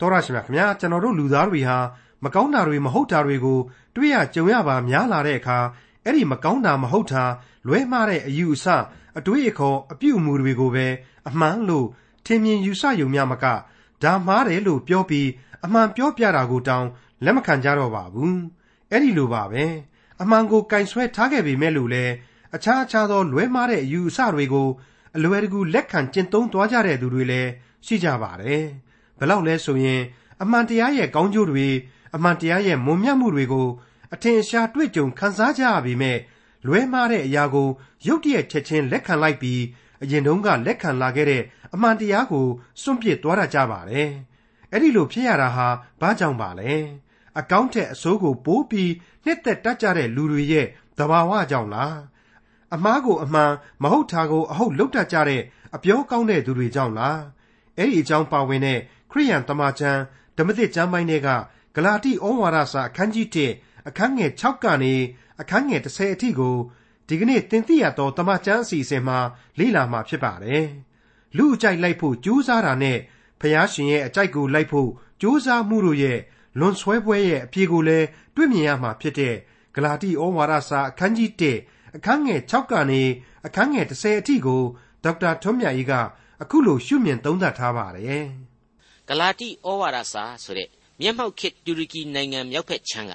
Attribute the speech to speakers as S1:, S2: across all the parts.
S1: တော်ရရှိမြခင်ဗျာကျွန်တော်တို့လူသားတွေဟာမကောင်းတာတွေမဟုတ်တာတွေကိုတွေ့ရကြုံရပါများလာတဲ့အခါအဲ့ဒီမကောင်းတာမဟုတ်တာလွဲမှားတဲ့အယူအဆအတွေးအခေါ်အပြုအမူတွေကိုပဲအမှန်လို့ထင်မြင်ယူဆယုံများမကဒါမှားတယ်လို့ပြောပြီးအမှန်ပြောပြတာကိုတောင်လက်မခံကြတော့ပါဘူးအဲ့ဒီလိုပါပဲအမှန်ကိုကင်ဆွဲထားခဲ့ပေမဲ့လို့လဲအခြားအခြားသောလွဲမှားတဲ့အယူအဆတွေကိုအလွယ်တကူလက်ခံကျင့်သုံးသွားကြတဲ့သူတွေလည်းရှိကြပါတယ် ဘယ်လောက်လဲဆိုရင် အမှန်တရားရဲ့ကောင်းကျိုးတွေအမှန်တရားရဲ့မွန်မြတ်မှုတွေကိုအထင်ရှားတွေ့ကြုံခံစားကြရပေမဲ့လွဲမှားတဲ့အရာကိုရုတ်တရက်ချက်ချင်းလက်ခံလိုက်ပြီးအရင်တုန်းကလက်ခံလာခဲ့တဲ့အမှန်တရားကိုစွန့်ပစ်သွားတတ်ကြပါတယ်။အဲ့ဒီလိုဖြစ်ရတာဟာဘာကြောင့်ပါလဲ။အကောင့်ထက်အစိုးကိုပိုးပြီးနှစ်သက်တတ်ကြတဲ့လူတွေရဲ့သဘာဝကြောင့်လား။အမားကိုအမှန်မဟုတ်တာကိုအဟုတ်လုပ်တတ်ကြတဲ့အပြောကောင်းတဲ့သူတွေကြောင့်လား။အဲ့ဒီအကြောင်းပါဝင်တဲ့ ခရိယန်တမန်ကျမ်းဓမ္မသစ်ကျမ်းပိုင်းတွေကဂလာတိဩဝါဒစာအခန်းကြီး1အခန်းငယ်6ကနေအခန်းငယ်30အထိကိုဒီကနေ့သင်သိရသောတမန်ကျမ်းအစီအစဉ်မှာလေ့လာမှာဖြစ်ပါတယ်။လူအကြိုက်လိုက်ဖို့ကြိုးစားတာနဲ့ဖျားရှင်ရဲ့အကြိုက်ကိုလိုက်ဖို့ကြိုးစားမှုတို့ရဲ့လွန်ဆွဲပွဲရဲ့အပြေကိုလည်းတွေ့မြင်ရမှာဖြစ်တဲ့ဂလာတိဩဝါဒစာအခန်းကြီး1အခန်းငယ်6ကနေအခန်းငယ်30အထိကိုဒေါက်တာထွန်းမြတ်ကြီးကအခုလိုရှုမြင်သုံးသပ်ထားပါတယ်။
S2: ဂလာတိဩဝါဒစာဆိုတဲ့မျက်မှောက်ခေတ်တူရကီနိုင်ငံမြောက်ဘက်ခြမ်းက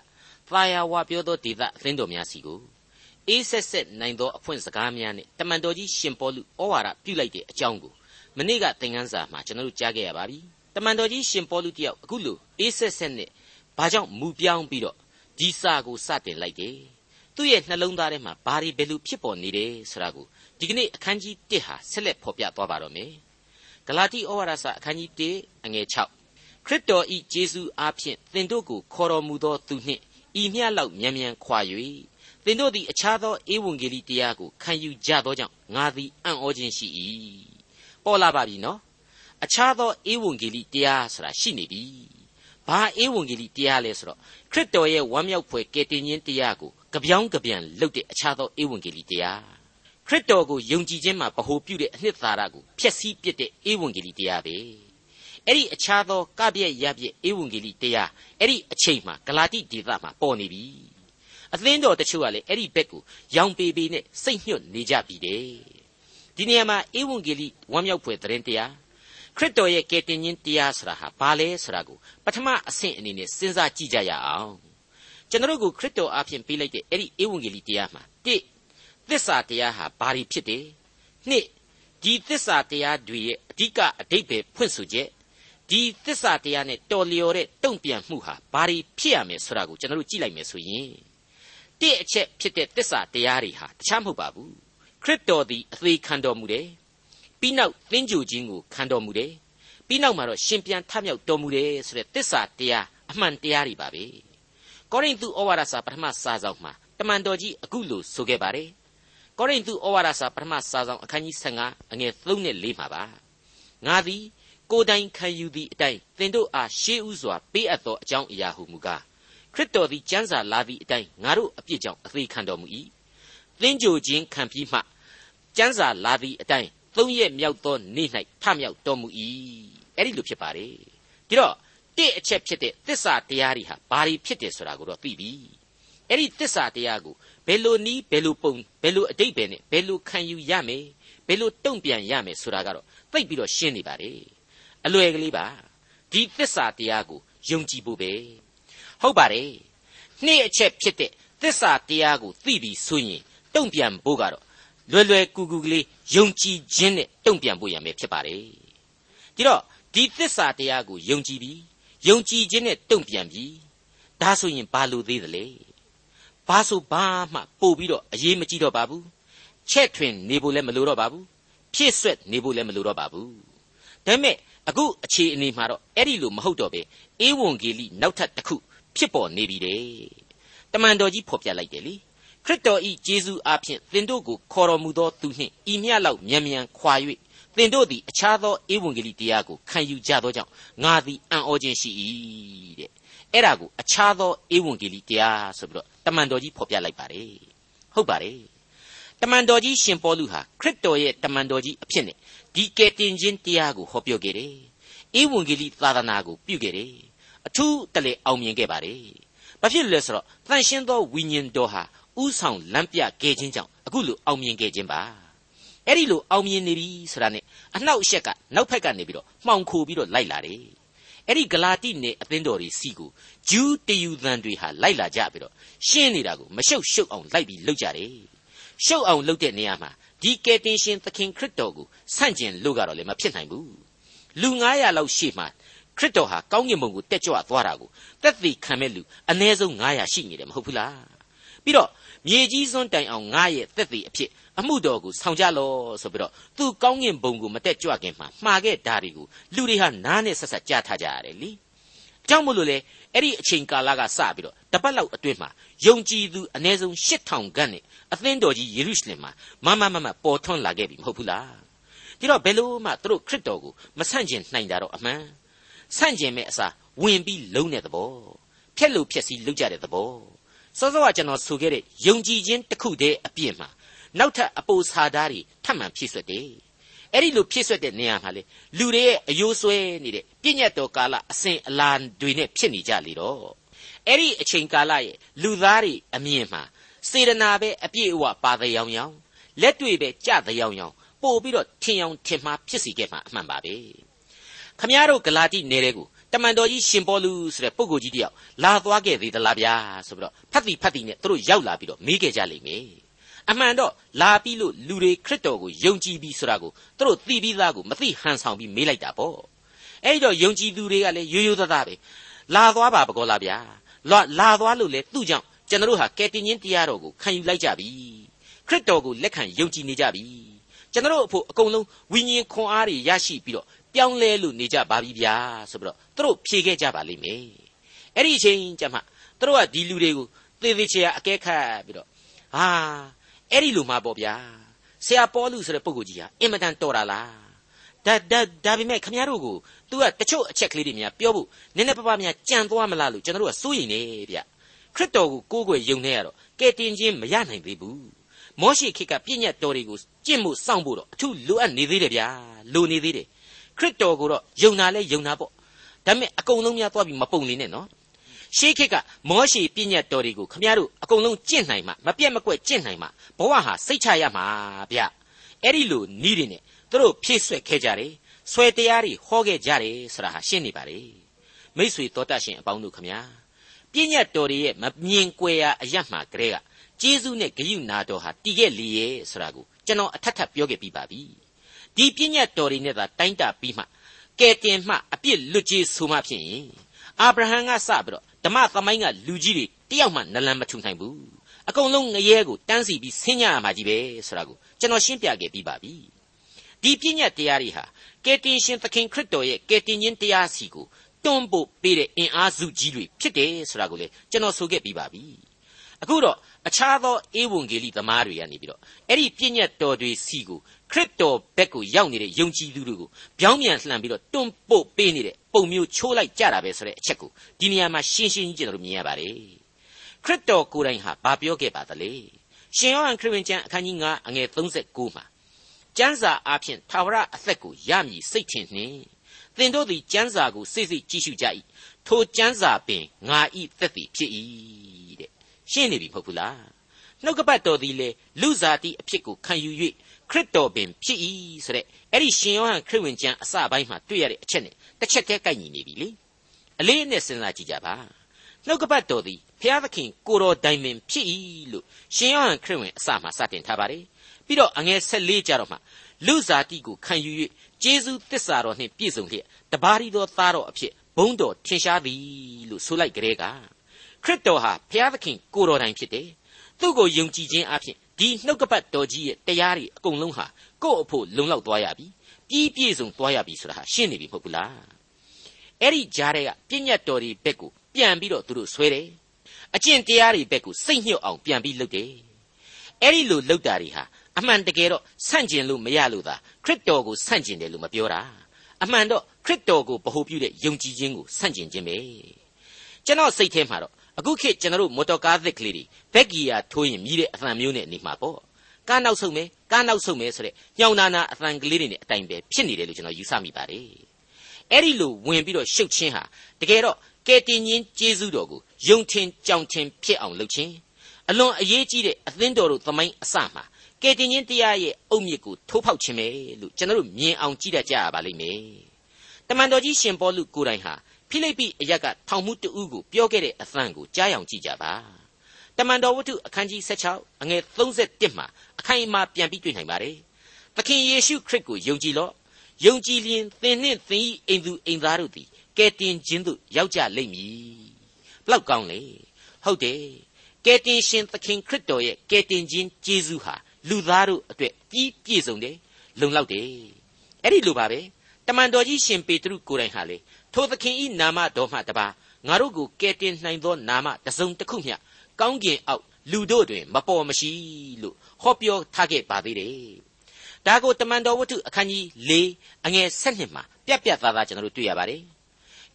S2: သာယာဝပြောသောဒေသအသင်းတော်များစီကိုအေးဆက်ဆက်နိုင်သောအဖွင့်စကားများနဲ့တမန်တော်ကြီးရှင်ပေါလုဩဝါဒပြုလိုက်တဲ့အကြောင်းကိုမနေ့ကသင်ခန်းစာမှာကျွန်တော်တို့ကြားခဲ့ရပါပြီတမန်တော်ကြီးရှင်ပေါလုတယောက်အခုလိုအေးဆက်ဆက်နဲ့ဘာကြောင့်မူပြောင်းပြီးတော့ဒီစာကိုစတင်လိုက်တယ်သူ့ရဲ့နှလုံးသားထဲမှာဘာတွေဘယ်လိုဖြစ်ပေါ်နေတယ်ဆိုတာကိုဒီကနေ့အခန်းကြီး1ဟာဆက်လက်ဖော်ပြသွားပါတော့မယ် ဂလာတိဩဝါဒစာအခန်းကြီး1အငယ်6ခရစ်တော်ဤယေရှုအားဖြင့်သင်တို့ကိုခေါ်တော်မူသောသူနှင့်ဤမျှလောက်မြန်မြန်ခွာ၍သင်တို့သည်အခြားသောဧဝံဂေလိတရားကိုခံယူကြသောကြောင့်ငါသည်အံ့ဩခြင်းရှိ၏ပေါ်လာပါပြီနော်အခြားသောဧဝံဂေလိတရားဆိုတာရှိနေပြီဘာဧဝံဂေလိတရားလဲဆိုတော့ခရစ်တော်ရဲ့ဝမ်းမြောက်ဖွယ်ကယ်တင်ခြင်းတရားကိုကြပြောင်းကြပြန်လုပ်တဲ့အခြားသောဧဝံဂေလိတရား ခရစ်တော်ကိုယုံကြည်ခြင်းမှာဗဟုပြုတဲ့အနှစ်သာရကိုဖျက်ဆီးပစ်တဲ့ဧဝံဂေလိတရားပဲအဲ့ဒီအခြားသောကပြည့်ရပြည့်ဧဝံဂေလိတရားအဲ့ဒီအချိန်မှာဂလာတိဒေသမှာပေါ်နေပြီအသင်းတော်တချို့ကလည်းအဲ့ဒီဘက်ကိုရောင်ပေပေနဲ့စိတ်ညှို့နေကြပြီတဲ့ဒီနေရာမှာဧဝံဂေလိဝမ်းမြောက်ဖွယ်သတင်းတရားခရစ်တော်ရဲ့ကယ်တင်ခြင်းတရားဆိုတာဟာဘာလဲဆိုတာကိုပထမအဆင့်အနေနဲ့စဉ်းစားကြည့်ကြရအောင်ကျွန်တော်တို့ကိုခရစ်တော်အားဖြင့်ပေးလိုက်တဲ့အဲ့ဒီဧဝံဂေလိတရားမှာတိ သစ္စာတရားဟာဘာတွေဖြစ်တယ်နှစ်ဒီသစ္စာတရားတွေရဲ့အဓိကအဓိပ္ပာယ်ဖွင့်ဆိုချက်ဒီသစ္စာတရားနဲ့တော်လျော်တဲ့တုံ့ပြန်မှုဟာဘာတွေဖြစ်ရမယ်ဆိုတာကိုကျွန်တော်တို့ကြည့်လိုက်မယ်ဆိုရင်တစ်အချက်ဖြစ်တဲ့သစ္စာတရားတွေဟာတခြားမဟုတ်ပါဘူးခရစ်တော်သည်အသေးခံတော်မူတယ်ပြီးနောက်သင်္ကြန်ခြင်းကိုခံတော်မူတယ်ပြီးနောက်မှာတော့ရှင်ပြန်ထမြောက်တော်မူတယ်ဆိုတဲ့သစ္စာတရားအမှန်တရားတွေပါပဲကောရိန္သုဩဝါဒစာပထမစာဆောင်မှာတမန်တော်ကြီးအခုလိုဆိုခဲ့ပါတယ် ကောရိန္သုဩဝါဒစာပထမစာဆောင်အခန်းကြီး15အငယ်3နဲ့4မှာပါငါသည်ကိုယ်တိုင်ခံယူသည့်အတိုင်းသင်တို့အားရှေးဥစွာပေးအပ်သောအကြောင်းအရာဟုမူကားခရစ်တော်သည်ကျမ်းစာလာသည့်အတိုင်းငါတို့အပြစ်ကြောင့်အသေးခံတော်မူ၏သင်ကြိုခြင်းခံပြီးမှကျမ်းစာလာသည့်အတိုင်းသုံးရက်မြောက်သောနေ့၌ထမြောက်တော်မူ၏အဲ့ဒီလိုဖြစ်ပါတယ်ဒီတော့တစ်အချက်ဖြစ်တဲ့သစ္စာတရားတွေဟာဘာတွေဖြစ်တယ်ဆိုတာကိုတော့သိပြီအဲ့ဒီသစ္စာတရားကို ဘယ်လိုနည်းဘယ်လိုပုံဘယ်လိုအတိတ်ပဲနဲ့ဘယ်လိုခံယူရမယ်ဘယ်လိုတုံ့ပြန်ရမယ်ဆိုတာကတော့သိပြီးတော့ရှင်းနေပါတယ်အလွယ်ကလေးပါဒီသစ္စာတရားကိုယုံကြည်ဖို့ပဲဟုတ်ပါတယ်နှစ်အချက်ဖြစ်တဲ့သစ္စာတရားကိုသိပြီးဆိုရင်တုံ့ပြန်ဖို့ကတော့လွယ်လွယ်ကူကူကလေးယုံကြည်ခြင်းနဲ့တုံ့ပြန်ဖို့ရမယ်ဖြစ်ပါတယ်ဒီတော့ဒီသစ္စာတရားကိုယုံကြည်ပြီးယုံကြည်ခြင်းနဲ့တုံ့ပြန်ပြီးဒါဆိုရင်ဘာလို့သေးသလဲ ဘာဆိုဘာမှပို့ပြီးတော့အရေးမကြီးတော့ပါဘူးချက်ထွင်နေဖို့လည်းမလိုတော့ပါဘူးဖြည့်ဆွက်နေဖို့လည်းမလိုတော့ပါဘူးဒါပေမဲ့အခုအခြေအနေမှာတော့အဲ့ဒီလိုမဟုတ်တော့ပဲအေဝံဂေလိနောက်ထပ်တစ်ခုဖြစ်ပေါ်နေပြီတဲ့တမန်တော်ကြီးဖော်ပြလိုက်တယ်လေခရစ်တော်ဤဂျေဇုအားဖြင့်သင်တို့ကိုခေါ်တော်မူသောသူနှင့်ဤမျှလောက်မြန်မြန်ခွာ၍သင်တို့သည်အခြားသောဧဝံဂေလိတရားကိုခံယူကြသောကြောင့်ငါသည်အံ့ဩခြင်းရှိ၏တဲ့ အဲ့ဒါကိုအခြားသောဧဝံဂေလိတရားဆိုပြီးတော့တမန်တော်ကြီးဖော်ပြလိုက်ပါတယ်ဟုတ်ပါတယ်တမန်တော်ကြီးရှင်ပေါလုဟာခရစ်တော်ရဲ့တမန်တော်ကြီးအဖြစ်နဲ့ဒီကယ်တင်ခြင်းတရားကိုဟောပြောခဲ့တယ်ဧဝံဂေလိသာသနာကိုပြုခဲ့တယ်အထူးတလေအောင်မြင်ခဲ့ပါတယ်ဘာဖြစ်လို့လဲဆိုတော့တန်ရှင်းသောဝိညာဉ်တော်ဟာဥဆောင်လမ်းပြခဲ့ခြင်းကြောင့်အခုလိုအောင်မြင်ခဲ့ခြင်းပါအဲ့ဒီလိုအောင်မြင်နေပြီဆိုတာနဲ့အနှောက်အယှက်ကနောက်ဖက်ကနေပြီးတော့မှောင်ခိုပြီးတော့လိုက်လာတယ် အဲ့ဒီဂလာတိနယ်အသင်းတော်တွေစီကိုဂျူးတယူသန်တွေဟာလိုက်လာကြပြီးတော့ရှင်းနေတာကိုမရှုပ်ရှုပ်အောင်လိုက်ပြီးလုပ်ကြတယ်ရှုပ်အောင်လုပ်တဲ့နေရာမှာဒီကယ်တင်ရှင်သခင်ခရစ်တော်ကိုဆန့်ကျင်လို့ကတော့လည်းမဖြစ်နိုင်ဘူးလူ900လောက်ရှေ့မှာခရစ်တော်ဟာကောင်းကင်ဘုံကိုတက်ကြွသွားတာကိုတက်သိခံမဲ့လူအ ਨੇ ဆုံး900ရှိနေတယ်မဟုတ်ဘူးလားပြီးတော့ မြေကြီးစွန်းတိုင်အောင်ငါရဲ့တက်သိအဖြစ်အမှုတော်ကိုဆောင်ကြလောဆိုပြီးတော့သူကောင်းကင်ဘုံကိုမတက်ကြွခင်မှာမှားခဲ့ဓာရီကိုလူတွေဟာနားနဲ့ဆက်ဆက်ကြားထားကြရတယ်လीကြောင့်မို့လို့လေအဲ့ဒီအချိန်ကာလကစပြီးတော့တပတ်လောက်အတွင်းမှာယုံကြည်သူအ ਨੇ ဆုံး8000ခန့်နဲ့အသင်းတော်ကြီးယေရုရှလင်မှာမမမမပေါ်ထွန်းလာခဲ့ပြီမဟုတ်ဘူးလားဒီတော့ဘယ်လို့မှသူတို့ခရစ်တော်ကိုမဆန့်ကျင်နိုင်ကြတော့အမှန်ဆန့်ကျင်မဲ့အစားဝင်ပြီးလုံးတဲ့သဘောဖြက်လို့ဖြက်စီလုံးကြတဲ့သဘော စောစောကကျွန်တော်ဆိုခဲ့တဲ့ယုံကြည်ခြင်းတစ်ခုတည်းအပြည့်မှာနောက်ထပ်အပိုစာသားတွေထပ်မံဖြည့်ဆွတ်တယ်အဲ့ဒီလိုဖြည့်ဆွတ်တဲ့နေရာမှာလေလူတွေရဲ့အယိုးဆွဲနေတဲ့ပြည့်ညတ်တော်ကာလအစဉ်အလာတွေနဲ့ဖြစ်နေကြလေတော့အဲ့ဒီအချိန်ကာလရဲ့လူသားတွေအမြင်မှာစေတနာပဲအပြည့်အဝပါတဲ့ရောင်ရောင်လက်တွေ့ပဲကြတဲ့ရောင်ရောင်ပို့ပြီးတော့ထင်အောင်ထင်မှားဖြစ်စီခဲ့မှာအမှန်ပါပဲခမည်းတော်ဂလာတိနယ်တဲ့ကို တမန်တော်ကြီးရှင်ပေါလုဆိုတဲ့ပုဂ္ဂိုလ်ကြီးတယောက်လာသွားခဲ့သေးသလားဗျာဆိုပြီးတော့ဖတ်တီဖတ်တီနဲ့သူတို့ရောက်လာပြီးတော့မေးခဲ့ကြလိမ့်မယ်အမှန်တော့လာပြီးလို့လူတွေခရစ်တော်ကိုယုံကြည်ပြီးဆိုတာကိုသူတို့သိပြီးသားကိုမသိဟန်ဆောင်ပြီးမေးလိုက်တာပေါ့အဲ့ဒီတော့ယုံကြည်သူတွေကလည်းရိုးရိုးသားသားပဲလာသွားပါပကောလားဗျာလာလာသွားလို့လေသူ့ကြောင့်ကျွန်တော်တို့ဟာကယ်တင်ရှင်တရားတော်ကိုခံယူလိုက်ကြပြီခရစ်တော်ကိုလက်ခံယုံကြည်နေကြပြီကျွန်တော်တို့အဖို့အကုန်လုံးဝိညာဉ်ခွန်အားတွေရရှိပြီးတော့ ပြောင်းလဲလို့နေကြပါပြီဗျာဆိုပြီးတော့သူတို့ဖြေခဲ့ကြပါလိမ့်မယ်အဲ့ဒီအချိန်ကျမှသူတို့ကဒီလူတွေကိုသေသေးချာအကဲခတ်ပြီးတော့ဟာအဲ့ဒီလိုမှပေါ့ဗျာဆရာပေါလုဆိုတဲ့ပုဂ္ဂိုလ်ကြီးဟာအင်မတန်တော်တာလားဒါဒါဒါပေမဲ့ခမရတို့ကို तू ကတချို့အချက်ကလေးတွေများပြောဖို့နည်းနည်းပါးပါးများကြံသွားမလားလို့ကျွန်တော်တို့ကစိုးရိမ်နေဗျခရစ်တော်ကိုကိုးကွယ်ယုံနေရတော့ကဲတင်ခြင်းမရနိုင်သေးဘူးမောရှိခေတ်ကပြည့်ညတ်တော်တွေကိုကျင့်မှုစောင့်ဖို့တော့အထူးလိုအပ်နေသေးတယ်ဗျာလိုနေသေးတယ် ခရစ်တော်ကိုတော့ယုံနာလဲယုံနာပေါ့ဒါပေမဲ့အကုန်လုံးများသွားပြီးမပုံနေနဲ့နော်ရှေးခေတ်ကမောရှိပြည့်ညတ်တော်တွေကိုခမရတို့အကုန်လုံးကျင့်နိုင်မှမပြတ်မကွက်ကျင့်နိုင်မှဘဝဟာစိတ်ချရမှာဗျအဲ့ဒီလိုနီးတွေနဲ့သူတို့ဖြည့်ဆွက်ခဲ့ကြတယ်ဆွဲတရားတွေဟောခဲ့ကြတယ်ဆိုတာဟာရှင်းနေပါလေမိษွေတော်တတ်ရှင်အပေါင်းတို့ခမညာပြည့်ညတ်တော်တွေရဲ့မမြင်ကွယ်ရာအရတ်မှာကလေးကကျေးဇူးနဲ့ဂရုနာတော်ဟာတည်ခဲ့လေရဲ့ဆိုတာကိုကျွန်တော်အထက်ထပ်ပြောခဲ့ပြီးပါပြီ ဒီပြည့်ညတ်တော်တွေနဲ့သာတိုင်းတာပြီးမှကဲတင်မှအပြစ်လွတ်ကြီးဆိုမှဖြစ်ရင်အာဗြဟံကစပြီးတော့ဓမ္မသမိုင်းကလူကြီးတွေတယောက်မှနလန်မထူနိုင်ဘူးအကုန်လုံးငရဲကိုတန်းစီပြီးဆင်းညရမှာကြီးပဲဆိုတာကိုကျွန်တော်ရှင်းပြခဲ့ပြီးပါပြီဒီပြည့်ညတ်တရားတွေဟာကယ်တင်ရှင်သခင်ခရစ်တော်ရဲ့ကယ်တင်ခြင်းတရားစီကိုတွန်းပို့ပေးတဲ့အင်အားစုကြီးတွေဖြစ်တယ်ဆိုတာကိုလေကျွန်တော်ဆိုခဲ့ပြီးပါပြီအခုတော့အခြားသောဧဝံဂေလိသမားတွေကနေပြီးတော့အဲ့ဒီပြည့်ညတ်တော်တွေစီကို ခရစ်တော်ဘက်ကိုရောက်နေတဲ့ယုံကြည်သူတွေကိုပြောင်းပြန်လှန်ပြီးတော့တွန်းပို့ပေးနေတဲ့ပုံမျိုးချိုးလိုက်ကြတာပဲဆိုတဲ့အချက်ကိုဒီနေရာမှာရှင်းရှင်းကြီးကျွန်တော်တို့မြင်ရပါတယ်ခရစ်တော်ကိုယ်တိုင်ဟာဘာပြောခဲ့ပါသလဲရှင်ယောဟန်ခရစ်ဝင်ကျမ်းအခန်းကြီး9အငယ်39မှာကျမ်းစာအားဖြင့်သာဝရအသက်ကိုရမည်စိတ်ထင်နှင့်သင်တို့သည်ကျမ်းစာကိုစိတ်စိတ်ကြည့်ရှုကြ၏ထိုကျမ်းစာပင်ငါဤသက်သည်ဖြစ်၏တဲ့ရှင်းနေပြီမဟုတ်ဘူးလားနှုတ်ကပတ်တော်သည်လေလူစားတိအဖြစ်ကိုခံယူ၍ ခရစ်တော်ပင်ဖြစ်၏ဆိုတဲ့အဲ့ဒီရှင်ယောဟန်ခရစ်ဝင်ကျမ်းအစပိုင်းမှာတွေ့ရတဲ့အချက်နဲ့တစ်ချက်တည်းကိုက်ညီနေပြီလေအလေးနဲ့စဉ်းစားကြည့်ကြပါနှုတ်ကပတ်တော်သည်ဖျားသခင်ကိုတော်တိုင်ပင်ဖြစ်၏လို့ရှင်ယောဟန်ခရစ်ဝင်အစမှာစတင်ထားပါတယ်ပြီးတော့အငယ်14ကျတော့မှလူစားတိကိုခံယူ၍ကျေးဇူးတစ္ဆာတော်နှင့်ပြည့်စုံလျက်တပါးရီသောသားတော်အဖြစ်ဘုန်းတော်ထင်ရှားသည်လို့ဆိုလိုက်ကြတဲ့ကခရစ်တော်ဟာဘုရားသခင်ကိုတော်တိုင်ဖြစ်တယ် သူ့ကိုယုံကြည်ခြင်းအဖြစ်ဒီနှုတ်ကပတ်တော်ကြီးရဲ့တရားတွေအကုန်လုံးဟာကိုယ့်အဖို့လုံလောက်သွားရပြီပြီးပြည့်စုံသွားရပြီဆိုတာဟာရှင်းနေပြီမဟုတ်ဘူးလားအဲ့ဒီကြားတဲ့ကပြည့်ညတ်တော်တွေဘက်ကိုပြန်ပြီးတော့သူတို့ဆွဲတယ်အကျင့်တရားတွေဘက်ကိုစိတ်ညှို့အောင်ပြန်ပြီးလုပ်တယ်အဲ့ဒီလိုလုပ်တာတွေဟာအမှန်တကယ်တော့ဆန့်ကျင်လို့မရလို့သာခရစ်တော်ကိုဆန့်ကျင်တယ်လို့မပြောတာအမှန်တော့ခရစ်တော်ကိုဗဟုပြုတဲ့ယုံကြည်ခြင်းကိုဆန့်ကျင်ခြင်းပဲကျွန်တော်စိတ်ထဲမှာတော့ အခုခေတ်ကျွန်တော်တို့မော်တော်ကားသစ်ကလေးတွေဘက်ကီယာထိုးရင်မြည်တဲ့အသံမျိုးနဲ့နေမှာပေါ့ကားနောက်ဆုံးမယ်ကားနောက်ဆုံးမယ်ဆိုတဲ့ညောင်နာနာအသံကလေးတွေနဲ့အတိုင်ပဲဖြစ်နေတယ်လို့ကျွန်တော်ယူဆမိပါတယ်အဲ့ဒီလိုဝင်ပြီးတော့ရှုပ်ချင်းဟာတကယ်တော့ကယ်တင်ရှင်ကျေးဇူးတော်ကိုယုံထင်ကြောင်ထင်ဖြစ်အောင်လုပ်ခြင်းအလွန်အရေးကြီးတဲ့အသင်းတော်တို့သမိုင်းအစမှာကယ်တင်ရှင်တရားရဲ့အုတ်မြစ်ကိုထိုးဖောက်ခြင်းပဲလို့ကျွန်တော်တို့မြင်အောင်ကြည့်တတ်ကြရပါလိမ့်မယ်တမန်တော်ကြီးရှင်ပေါလုကိုယ်တိုင်ဟာ ဖိလိပ္ပိအရက်ကထောင်မှုတဦးကိုပြောခဲ့တဲ့အသံကိုကြားအောင်ကြည့်ကြပါတမန်တော်ဝတ္ထုအခန်းကြီး16အငယ်31မှာအခိုင်အမာပြန်ပြီးတွေ့နိုင်ပါတယ်သခင်ယေရှုခရစ်ကိုယုံကြည်လော့ယုံကြည်လျင်သင်နှင့်သင်၏အိမ်သူအိမ်သားတို့သည်ကယ်တင်ခြင်းသို့ရောက်ကြလိမ့်မည်ဘလောက်ကောင်းလေဟုတ်တယ်ကယ်တင်ရှင်သခင်ခရစ်တော်ရဲ့ကယ်တင်ခြင်းကျေးဇူးဟာလူသားတို့အတွက်ပြီးပြည့်စုံတယ်လုံလောက်တယ်အဲ့ဒီလိုပါပဲတမန်တော်ကြီးရှင်ပေတရုကိုယ်တိုင်ဟာလေ ထိုသခင်ဤနာမတော်မှတပါငါတို့ကိုကယ်တင်နိုင်သောနာမတစ်စုံတစ်ခုမျှကောင်းကင်အောက်လူတို့တွင်မပေါ်မရှိလို့ဟောပြောထားခဲ့ပါသေးတယ်ဒါကိုတမန်တော်ဝတ္ထုအခန်းကြီး၄အငယ်၁၂မှာပြက်ပြက်သားသားကျွန်တော်တို့တွေ့ရပါတယ်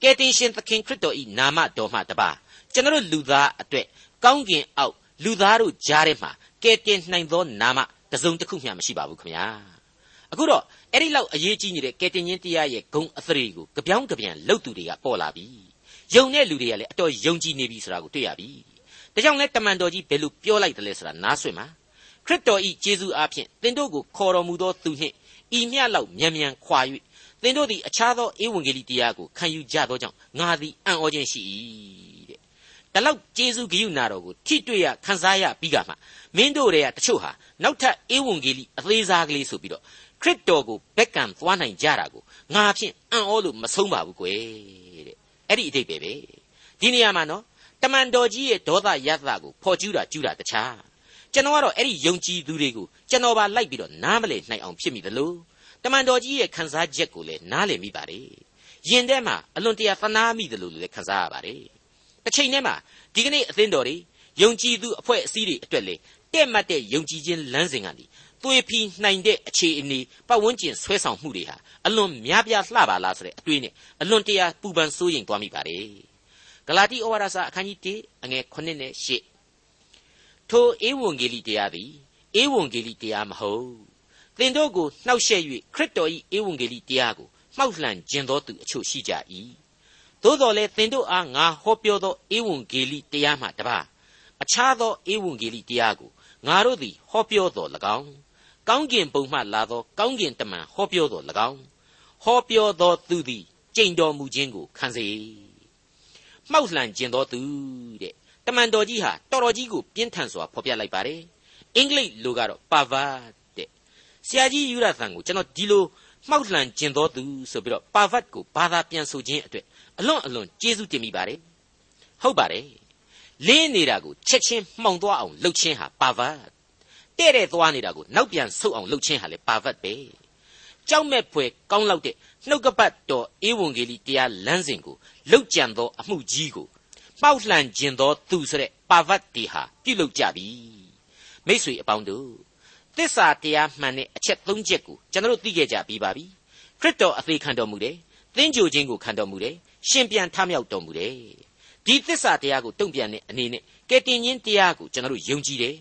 S2: ကယ်တင်ရှင်သခင်ခရစ်တော်ဤနာမတော်မှတပါကျွန်တော်တို့လူသားအတွက်ကောင်းကင်အောက်လူသားတို့ကြားထဲမှာကယ်တင်နိုင်သောနာမတစ်စုံတစ်ခုမျှမရှိပါဘူးခင်ဗျာ အခုတော့အဲ့ဒီလောက်အရေးကြီးနေတဲ့ကယ်တင်ရှင်တရားရဲ့ဂုံအသရေကိုကြပြောင်းကြပြန်လှုပ်သူတွေကပေါ်လာပြီယုံတဲ့လူတွေကလည်းအတော်ယုံကြည်နေပြီဆိုတာကိုတွေ့ရပြီဒါကြောင့်လဲတမန်တော်ကြီးဘယ်လိုပြောလိုက်တယ်လဲဆိုတာနားဆွင့်ပါခရစ်တော်ဤယေရှုအားဖြင့်သင်တို့ကိုခေါ်တော်မူသောသူနှင့်ဤမြတ်လောက်မြန်မြန်ခွာ၍သင်တို့သည်အခြားသောဧဝံဂေလိတရားကိုခံယူကြသောကြောင့်ငါသည်အံ့ဩခြင်းရှိ၏တဲ့ဒါလောက်ယေရှုဂိယုနာတော်ကိုထိတွေ့ရခန်းစားရပြီးကမှမင်းတို့တွေကတချို့ဟာနောက်ထပ်ဧဝံဂေလိအသေးစားကလေးဆိုပြီးတော့ ခရစ်တော်ကိုဘက်ကံသွားနိုင်ကြတာကိုငါဖြင့်အံ့ဩလို့မဆုံးပါဘူးကွယ်တဲ့အဲ့ဒီအတိတ်ပဲပဲဒီနေရာမှာနော်တမန်တော်ကြီးရဲ့ဒေါသရသကိုဖော်ကျူးတာကျူးတာတခြားကျွန်တော်ကတော့အဲ့ဒီယုံကြည်သူတွေကိုကျွန်တော်ပါလိုက်ပြီးတော့နားမလည်နိုင်အောင်ဖြစ်မိသလိုတမန်တော်ကြီးရဲ့ခန်းစားချက်ကိုလည်းနားလည်မိပါတယ်ယင်ထဲမှာအလွန်တရာသနာမိတယ်လို့လည်းခန်းစားရပါတယ်တစ်ချိန်တည်းမှာဒီကနေ့အသင်းတော်တွေယုံကြည်သူအဖွဲ့အစည်းတွေအတွက်လေတဲ့မှတ်တဲ့ယုံကြည်ခြင်းလမ်းစဉ်ကနေ သွေးဖီနိုင်တဲ့အခြေအနေပတ်ဝန်းကျင်ဆွဲဆောင်မှုတွေဟာအလွန်များပြားလှပါလားဆိုတဲ့အတွေးနဲ့အလွန်တရာပူပန်စိုးရိမ်သွားမိပါတယ်ဂလာတိဩဝါဒစာအခန်းကြီး1အငယ်9နဲ့10ထိုဧဝံဂေလိတရားသည်ဧဝံဂေလိတရားမဟုတ်သင်တို့ကိုနှောက်ယှက်၍ခရစ်တော်၏ဧဝံဂေလိတရားကိုမှောက်လှန်ခြင်းသောသူအချို့ရှိကြ၏သို့တော်လည်းသင်တို့အားငါဟောပြောသောဧဝံဂေလိတရားမှတပါအခြားသောဧဝံဂေလိတရားကိုငါတို့သည်ဟောပြောတော်၎င်း ကောင်းကင်ဘုံမှလာသောကောင်းကင်တမန်ဟောပြောတော်၎င်းဟောပြောသောသူသည်ကြိမ်တော်မူခြင်းကိုခံစေမှောက်လှန်ခြင်းသောသူတဲ့တမန်တော်ကြီးဟာတော်တော်ကြီးကိုပြင်းထန်စွာဖော်ပြလိုက်ပါတယ်အင်္ဂလိပ်လိုကတော့ pervert တဲ့ဆရာကြီးယူရသန်ကိုကျွန်တော်ဒီလိုမှောက်လှန်ခြင်းသောသူဆိုပြီးတော့ pervert ကိုဘာသာပြန်ဆိုခြင်းအတွက်အလွန်အလွန်ကျေးဇူးတင်မိပါတယ်ဟုတ်ပါတယ်လင်းနေတာကိုချက်ချင်းမှောင်သွားအောင်လှုပ်ခြင်းဟာ pervert တဲ့တဲ့သွားနေတာကိုနောက်ပြန်ဆုတ်အောင်လှုပ်ခြင်းဟာလေ pervert ပဲကြောက်မဲ့ဖွယ်ကောင်းလောက်တဲ့နှုတ်ကပတ်တော်ဧဝံဂေလိတရားလမ်းစဉ်ကိုလှုပ်ကြံသောအမှုကြီးကိုပေါက်လှန်ခြင်းသောသူဆိုတဲ့ပါဝတ်တီဟာပြုလုပ်ကြပြီမိษွေအပေါင်းတို့သစ္စာတရားမှန်တဲ့အချက်၃ချက်ကိုကျွန်တော်သိခဲ့ကြပြီးပါပြီခရစ်တော်အသေးခံတော်မူတယ်သင်္ကြိုခြင်းကိုခံတော်မူတယ်ရှင်ပြန်ထမြောက်တော်မူတယ်ဒီသစ္စာတရားကိုတုံ့ပြန်တဲ့အနေနဲ့ကယ်တင်ခြင်းတရားကိုကျွန်တော်ယုံကြည်တယ်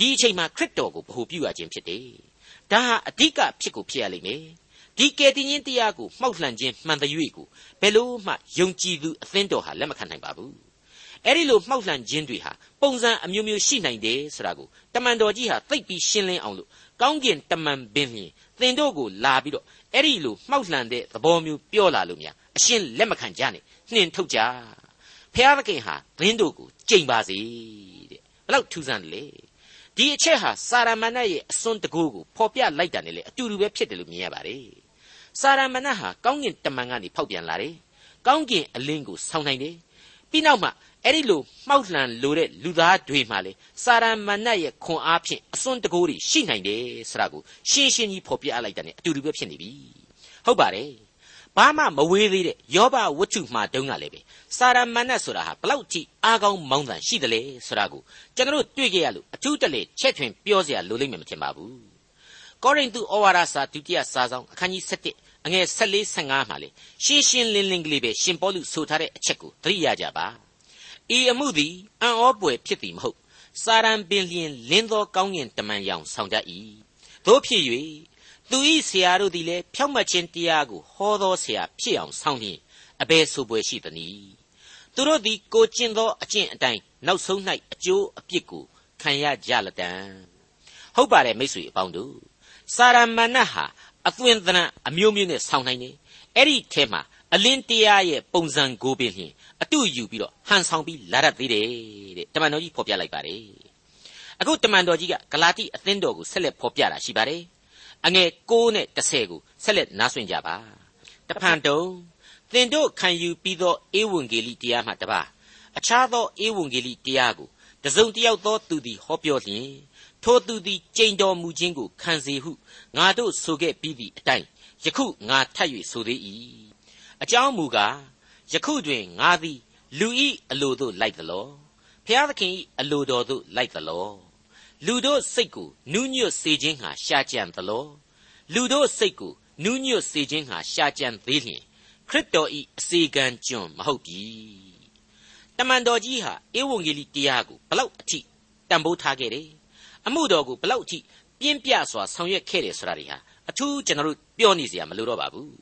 S2: ဒီအချိန်မှာခရစ်တော်ကိုဗဟုပြုရခြင်းဖြစ်တယ်ဒါဟာအဓိကဖြစ်ကိုဖြစ်ရလိမ့်မယ်ဒီကယ်တင်ရှင်တရားကိုမှောက်လှန်ခြင်းမှန်တဲ့၍ကိုဘယ်လို့မှယုံကြည်သူအသင်းတော်ဟာလက်မခံနိုင်ပါဘူးအဲ့ဒီလိုမှောက်လှန်ခြင်းတွေဟာပုံစံအမျိုးမျိုးရှိနိုင်တယ်ဆိုတာကိုတမန်တော်ကြီးဟာသိပ်ပြီးရှင်းလင်းအောင်လို့ကောင်းကင်တမန်ပင်ဖြင့်သင်တို့ကိုလာပြီးတော့အဲ့ဒီလိုမှောက်လှန်တဲ့သဘောမျိုးပြောလာလို့များအရှင်းလက်မခံကြနဲ့နှင်ထုတ်ကြဖျားသခင်ဟာသင်တို့ကိုကြိမ်ပါစေတဲ့ဘယ်လောက်ထူးဆန်းတယ်လေ ဒီအချက်ဟာစာရမဏေရဲ့အစွန်းတကူကိုဖော်ပြလိုက်တာနဲ့လေအတူတူပဲဖြစ်တယ်လို့မြင်ရပါတယ်စာရမဏေဟာကောင်းကင်တမန်ကနေဖောက်ပြန်လာတယ်ကောင်းကင်အလင်းကိုဆောင်းနိုင်တယ်ပြီးနောက်မှအဲ့ဒီလိုမှောက်လှန်လိုတဲ့လူသားတွေမှလေစာရမဏေရဲ့ခွန်အားဖြင့်အစွန်းတကိုးတွေရှိနိုင်တယ်ဆိုတာကိုရှင်းရှင်းကြီးဖော်ပြလိုက်တာ ਨੇ အတူတူပဲဖြစ်နေပြီဟုတ်ပါတယ် ဘာမှမဝေးသေးတဲ့ယောဘဝတ္ထုမှာတုန်းကလည်းပဲစာရမဏေဆိုတာဟာဘလောက်ထိအားကောင်းမောင်းတန်ရှိတယ်လေဆိုတာကိုကျွန်တော်တို့တွေ့ကြရလို့အထူးတလေချက်ထွင်ပြောเสียလိုလိမ့်မယ်မထင်ပါဘူးကောရိန္သုဩဝါဒစာဒုတိယစာဆောင်အခန်းကြီး7အငယ်14 15မှာလေရှင်းရှင်းလင်းလင်းကလေးပဲရှင်ပေါလုဆိုထားတဲ့အချက်ကိုသတိရကြပါဤအမှုသည်အံ့ဩပွေဖြစ်သည်မဟုတ်စာရန်ပင်လျင်လင်းသောကောင်းကင်တမန်ရောင်ဆောင်တတ်၏တို့ဖြစ်၍ သသူဤဆရာတို့သည်လည်းဖြောင့်မတ်ခြင်းတရားကိုဟောသောဆရာဖြစ်အောင်ဆောင်လျင်အဘယ်ဆိုပွဲရှိသနည်းသူတို့သည်ကိုကျင့်သောအကျင့်အတိုင်းနောက်ဆုံး၌အကျိုးအပြစ်ကိုခံရကြလတံဟုတ်ပါတယ်မိတ်ဆွေအပေါင်းတို့စာရမဏတ်ဟာအသွင်သဏ္ဍာန်အမျိုးမျိုးနဲ့ဆောင်နိုင်တယ်အဲ့ဒီထဲမှာအလင်းတရားရဲ့ပုံစံကိုပင်လျှင်အတူယူပြီးတော့ဟန်ဆောင်ပြီးလာရသေးတယ်တဲ့တမန်တော်ကြီးဖော်ပြလိုက်ပါတယ်အခုတမန်တော်ကြီးကဂလာတိအသင်းတော်ကိုဆက်လက်ဖော်ပြတာရှိပါတယ် အငယ်6နဲ့10ကိုဆက်လက်နားဆွင့်ကြပါတဖန်တုံသင်တို့ခံယူပြီးသောဧဝံဂေလိတရားမှတပါအခြားသောဧဝံဂေလိတရားကိုတစုံတယောက်သောသူသည်ဟောပြောလျင်ထိုသူသည်ကြိမ်တော်မူခြင်းကိုခံစေဟုငါတို့ဆိုခဲ့ပြီးသည့်အတိုင်းယခုငါထပ်၍ဆိုသေး၏အကြောင်းမူကားယခုတွင်ငါသည်လူဤအလိုသို့လိုက်သလောဖျားသခင်ဤအလိုတော်သို့လိုက်သလော လူတို့စိတ်ကိုနူးညွတ်စေခြင်းဟာရှာကြံသလောလူတို့စိတ်ကိုနူးညွတ်စေခြင်းဟာရှာကြံသေးလျင်ခရစ်တော်ဤအစီကံကျွန်မဟုတ်ပြီတမန်တော်ကြီးဟာဧဝံဂေလိတရားကိုဘလောက်အထိတန်ဖိုးထားခဲ့တယ်အမှုတော်ကိုဘလောက်အထိပြင်းပြစွာဆောင်ရွက်ခဲ့တယ်ဆိုတာတွေဟာအထူးကျွန်တော်တို့ပြောနေစရာမလိုတော့ပါဘူး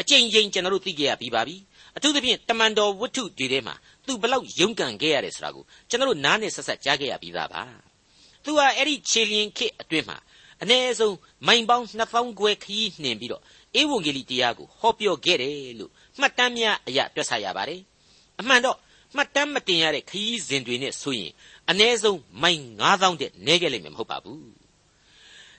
S2: အကျဉ်းချင်းကျွန်တော်တို့သိကြရပြီးပါပြီအထူးသဖြင့်တမန်တော်ဝတ္ထုတွေထဲမှာသူဘလောက်ရုန်းကန်ခဲ့ရတယ်ဆိုတာကိုကျွန်တော်တို့နားနဲ့ဆက်ဆက်ကြားခဲ့ရပြီးသားပါ သူဟာအဲ့ဒီခြေလျင်ခေအတွင်းမှာအ ਨੇ ဆုံးမိုင်ပေါင်း2000ခွဲခရီးနှင်ပြီးတော့ဧဝံဂေလိတရားကိုဟောပြောခဲ့တယ်လို့မှတ်တမ်းများအရာတွက်ဆရပါတယ်အမှန်တော့မှတ်တမ်းမတင်ရတဲ့ခရီးစဉ်တွေနဲ့ဆိုရင်အ ਨੇ ဆုံးမိုင်9000တဲ့နဲခဲ့လိမ့်မယ်မဟုတ်ပါဘူး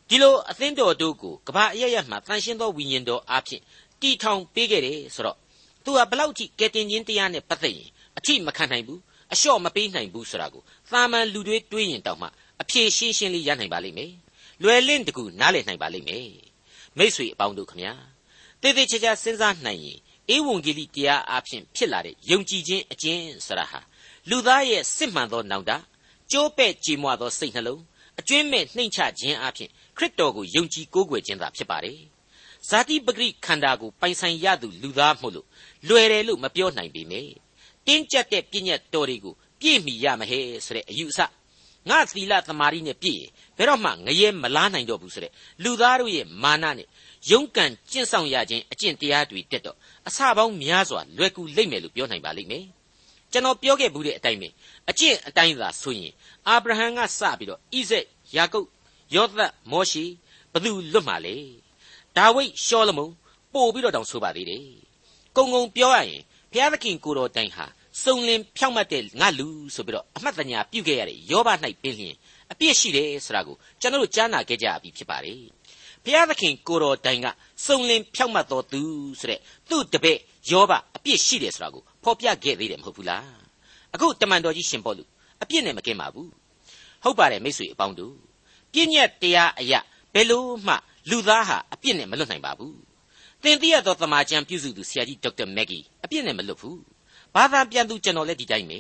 S2: ဒီလိုအသင်းတော်တို့ကိုကဘာအရရမှတန်ရှင်းသောဝိညာဉ်တော်အားဖြင့်တီထောင်ပေးခဲ့တယ်ဆိုတော့သူဟာဘလောက်ထိကယ်တင်ခြင်းတရားနဲ့ပတ်သက်ရင်အထိမခံနိုင်ဘူးအလျှော့မပေးနိုင်ဘူးဆိုတာကိုသာမန်လူတွေတွေးရင်တောင်မှ အဖြေရှင်းရှင်းလေးရနိုင်ပါလိမ့်မယ်လွယ်လင့်တကူနားလည်နိုင်ပါလိမ့်မယ်မိษွေအပေါင်းတို့ခမညာတည်တည်ချာချာစဉ်းစားနိုင်ရင်ဧဝံဂေလိတရားအဖြစ်ဖြစ်လာတဲ့ယုံကြည်ခြင်းအကျင့်ဆိုတာဟာလူသားရဲ့စစ်မှန်သောနောင်တကြိုးပဲ့ကြည်မွသောစိတ်နှလုံးအကျွင်းမဲ့နှိမ့်ချခြင်းအဖြစ်ခရစ်တော်ကိုယုံကြည်ကိုးကွယ်ခြင်းသာဖြစ်ပါတယ်ဇာတိပဂရိခန္ဓာကိုပိုင်ဆိုင်ရသူလူသားမို့လို့လွယ်တယ်လို့မပြောနိုင်ပေမယ့်တင်းကျပ်တဲ့ပြည့်ညတ်တော်တွေကိုပြည့်မီရမဟဲဆိုတဲ့အယူအဆ ငါသီလသမာဓိနဲ့ပြည့်ရင်ဘယ်တော့မှငရဲမလားနိုင်တော့ဘူးဆိုတဲ့လူသားတို့ရဲ့မာနနဲ့ရုန်းကန်ကျင့်ဆောင်ရခြင်းအကျင့်တရားတွေတက်တော့အစပေါင်းများစွာလွယ်ကူလိမ့်မယ်လို့ပြောနိုင်ပါလိမ့်မယ်ကျွန်တော်ပြောခဲ့ဘူးတဲ့အတိုင်းပဲအကျင့်အတိုင်းသာဆိုရင်အာဗြဟံကစပြီးတော့ဣဇက်ယာကုပ်ယောသတ်မောရှိဘသူလွတ်မှာလဲဒါဝိဒ်ရှောလမုန်ပို့ပြီးတော့တောင်ဆိုပါသေးတယ်ကုံကုံပြောရရင်ဘုရားသခင်ကိုတော်တိုင်ဟာ စုံလင်ဖြောင့်မတ်တဲ့ငါလူဆိုပြီးတော့အမှတ်တညာပြုခဲ့ရတဲ့ယောဘ၌ပင်လျင်အပြစ်ရှိတယ်ဆိုတာကိုကျွန်တော်တို့ကြားနာခဲ့ကြပြီဖြစ်ပါတယ်ဘုရားသခင်ကိုတော်တိုင်ကစုံလင်ဖြောင့်မတ်တော်သူဆိုတဲ့သူ့တပည့်ယောဘအပြစ်ရှိတယ်ဆိုတာကိုဖော်ပြခဲ့သေးတယ်မဟုတ်ဘူးလားအခုတမန်တော်ကြီးရှင်ပေါလုအပြစ်နဲ့မကင်းပါဘူးဟုတ်ပါတယ်မိတ်ဆွေအပေါင်းတို့ပြည့်ညက်တရားအရာဘယ်လို့မှလူသားဟာအပြစ်နဲ့မလွတ်နိုင်ပါဘူးသင်သိရသောသမာကျမ်းပြုစုသူဆရာကြီးဒေါက်တာမက်ဂီအပြစ်နဲ့မလွတ်ဘူး ဘာသာပြန်သူကျွန်တော်လည်းဒီတိုင်းပဲ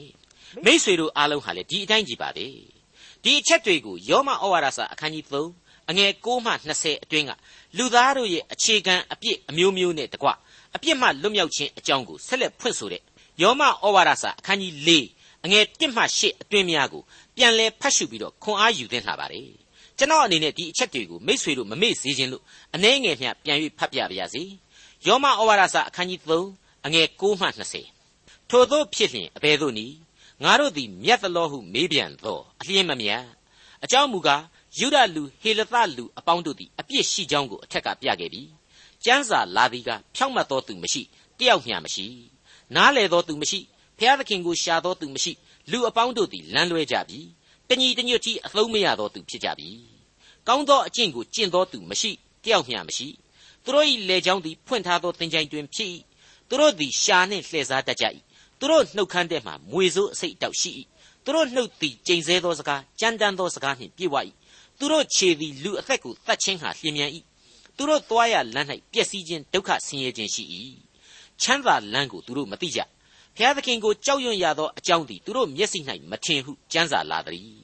S2: မိษွေတို့အားလုံးဟာလည်းဒီအတိုင်းကြီးပါပဲဒီအချက်တွေကိုယောမဩဝါဒစာအခန်းကြီး3အငယ်6မှ20အတွင်းကလူသားတို့ရဲ့အခြေခံအပြစ်အမျိုးမျိုးနဲ့တကွအပြစ်မှလွတ်မြောက်ခြင်းအကြောင်းကိုဆက်လက်ဖွင့်ဆိုတဲ့ယောမဩဝါဒစာအခန်းကြီး4အငယ်1မှ8အတွင်းများကိုပြန်လည်ဖတ်ရှုပြီးတော့ခွန်အားယူသင့်လာပါတယ်ကျွန်တော်အနေနဲ့ဒီအချက်တွေကိုမိษွေတို့မမေ့စေခြင်းလို့အနှဲငယ်မျှပြန်၍ဖတ်ပြပါရစေယောမဩဝါဒစာအခန်းကြီး3အငယ်6မှ20 ထို့သောဖြစ်လျင်အဘယ်သို့နည်းငါတို့သည်မြတ်သလောဟုမေးပြန်သောအလျင်းမမြတ်အကြောင်းမူကားယုဒလူဟေလသလူအပေါင်းတို့သည်အပြစ်ရှိကြောင်းကိုအထက်ကပြခဲ့ပြီကျမ်းစာလာသည်ကဖြောင့်မတ်သောသူမရှိတယောက်မျှမရှိနားလေသောသူမရှိဖျားသခင်ကိုရှာသောသူမရှိလူအပေါင်းတို့သည်လမ်းလွဲကြပြီတညီတညွတ်ကြီးအသုံးမရသောသူဖြစ်ကြပြီကောင်းသောအကျင့်ကိုကျင့်သောသူမရှိတယောက်မျှမရှိသူတို့၏လေချောင်းသည်ဖွင့်ထားသောသင်္ချိုင်းတွင်ဖြစ်၏သူတို့သည်ရှာနှင့်လှည့်စားတတ်ကြ၏ သူတို့နှုတ်ခမ်းထဲမှာမွေစိုးအစိတ်တောက်ရှိ၏သူတို့နှုတ်သည်ကျိန်ဆဲသောစကားကြမ်းတမ်းသောစကားနှင့်ပြည့်ဝ၏သူတို့ခြေသည်လူအသက်ကိုတတ်ခြင်းဟာလျင်မြန်၏သူတို့သွားရလမ်း၌ပျက်စီးခြင်းဒုက္ခဆင်းရဲခြင်းရှိ၏ချမ်းသာလမ်းကိုသူတို့မသိကြဘုရားသခင်ကိုကြောက်ရွံ့ရသောအကြောင်းသည်သူတို့မျက်စိ၌မထင်ဟုကြမ်းစာလာသည်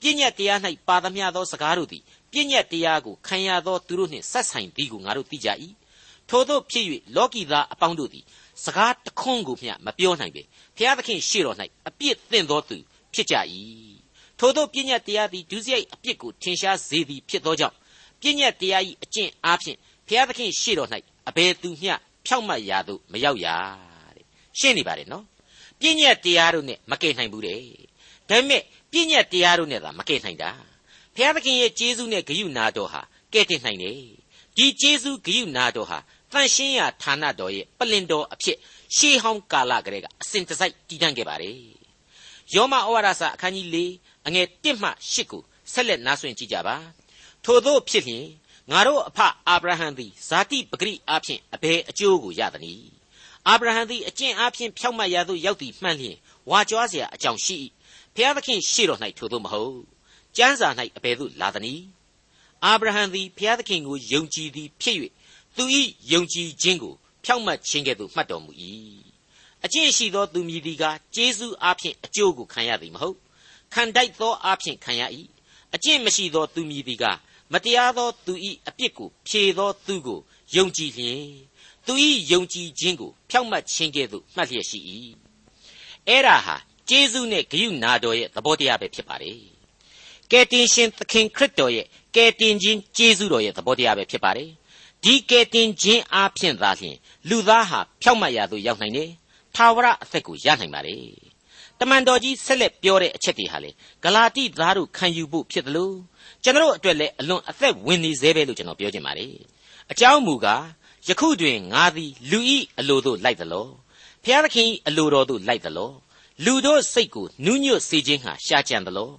S2: ပြည့်ညတ်တရား၌ပါသမျှသောစကားတို့သည်ပြည့်ညတ်တရားကိုခံရသောသူတို့နှင့်ဆက်ဆိုင်သည်ကိုငါတို့သိကြ၏ထို့သောဖြစ်၍လောကီသားအပေါင်းတို့သည် စကားတခွန်းကိုမျှမပြောနိုင်ပေဘုရားသခင်ရှေ့တော်၌အပြစ်သင့်သောသူဖြစ်ကြ၏ထို့သောပညာတရားသည်ဒုစရိုက်အပြစ်ကိုထင်ရှားစေသည်ဖြစ်သောကြောင့်ဘပြည့်ညက်တရားဤအကျင့်အားဖြင့်ဘုရားသခင်ရှေ့တော်၌အဘယ်သူမျှဖြောက်မတ်ရာသို့မရောက်ရတဲ့ရှင်းနေပါတယ်နော်ပြည့်ညက်တရားတို့နဲ့မကယ်နိုင်ဘူးတဲ့ဒါပေမဲ့ပြည့်ညက်တရားတို့နဲ့သာမကယ်နိုင်တာဘုရားသခင်ရဲ့ကျေးဇူးနဲ့ဂရုနာတော်ဟာကယ်တင်နိုင်တယ်ဒီကျေးဇူးဂရုနာတော်ဟာ တန်ရှင်းရာဌာနတော်ရဲ့ပလင်တော်အဖြစ်ရှေးဟောင်းကာလကလေးကအစဉ်တစိုက်တည်တံ့ခဲ့ပါတယ်ယောမဩဝါဒစာအခန်းကြီး၄အငယ်၁မှ၈ကိုဆက်လက်နားဆွင့်ကြည့်ကြပါထို့သောဖြစ်လျင်ငါတို့အဖအာဗြဟံသည်ဇာတိပဂရိအားဖြင့်အဘယ်အကျိုးကိုရသနည်းအာဗြဟံသည်အကျင့်အားဖြင့်ဖြောက်မတ်ရာသို့ရောက်သည်မှန်လျင်ဝါကြွားเสียအကြောင်းရှိ၏ဖျားသခင်ရှေ့တော်၌ထို့သောမဟုတ်ကျမ်းစာ၌အဘယ်သို့လာသနည်းအာဗြဟံသည်ဖျားသခင်ကိုယုံကြည်သည်ဖြစ်၍ သူ၏ယုံကြည်ခြင်းကိုဖြောက်မတ်ခြင်းကဲ့သို့မှတ်တော်မူ၏အကျင့်ရှိသောသူမည်သည်ကကျေးဇူးအားဖြင့်အကျိုးကိုခံရသည်မဟုတ်ခံတိုက်သောအားဖြင့်ခံရ၏အကျင့်မရှိသောသူမည်သည်ကမတရားသောသူ၏အပြစ်ကိုဖြေသောသူကိုယုံကြည်လျင်သူ၏ယုံကြည်ခြင်းကိုဖြောက်မတ်ခြင်းကဲ့သို့မှတ်လျက်ရှိ၏အဲ့ဒါဟာကျေးဇူးနဲ့ဂရုနာတော်ရဲ့သဘောတရားပဲဖြစ်ပါတယ်ကယ်တင်ရှင်သခင်ခရစ်တော်ရဲ့ကယ်တင်ခြင်းကျေးဇူးတော်ရဲ့သဘောတရားပဲဖြစ်ပါတယ် ဒီကယ်တင်ခြင်းအားဖြင့်သာလျှင်လူသားဟာဖြောက်မတ်ရာသို့ရောက်နိုင်တယ်ထာဝရအသက်ကိုရနိုင်ပါတယ်တမန်တော်ကြီးဆက်လက်ပြောတဲ့အချက်တွေဟာလေဂလာတိသားတို့ခံယူဖို့ဖြစ်တယ်လို့ကျွန်တော်အတွက်လည်းအလွန်အသက်ဝင်နေသေးပဲလို့ကျွန်တော်ပြောချင်ပါတယ်အကြောင်းမူကားယခုတွင်ငါသည်လူဤအလိုသို့လိုက်သလောဖျားသခင်ဤအလိုတော်သို့လိုက်သလောလူတို့စိတ်ကိုနူးညွတ်စေခြင်းဟာရှားကြံသလော